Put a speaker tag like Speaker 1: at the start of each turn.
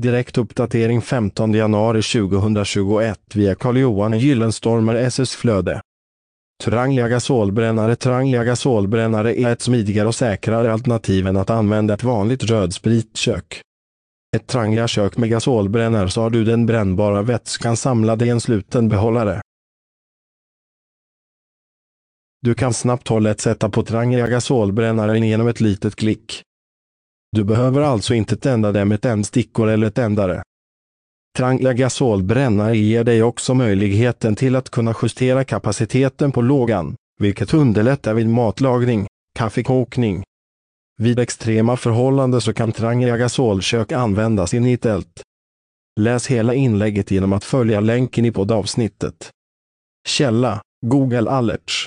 Speaker 1: Direkt uppdatering 15 januari 2021 via Carl-Johan Gyllenstormer SS Flöde. Trangliga gasolbrännare Trangliga gasolbrännare är ett smidigare och säkrare alternativ än att använda ett vanligt rödspritkök. Ett trangliga kök med gasolbrännare så har du den brännbara vätskan samlad i en sluten behållare. Du kan snabbt hållet sätta på trangliga gasolbrännaren genom ett litet klick. Du behöver alltså inte tända dem med tändstickor eller tändare. Trangia gasolbrännare ger dig också möjligheten till att kunna justera kapaciteten på lågan, vilket underlättar vid matlagning, kaffekokning. Vid extrema förhållanden så kan Trangia gasolkök användas in i tält. Läs hela inlägget genom att följa länken i poddavsnittet. Källa Google Alerts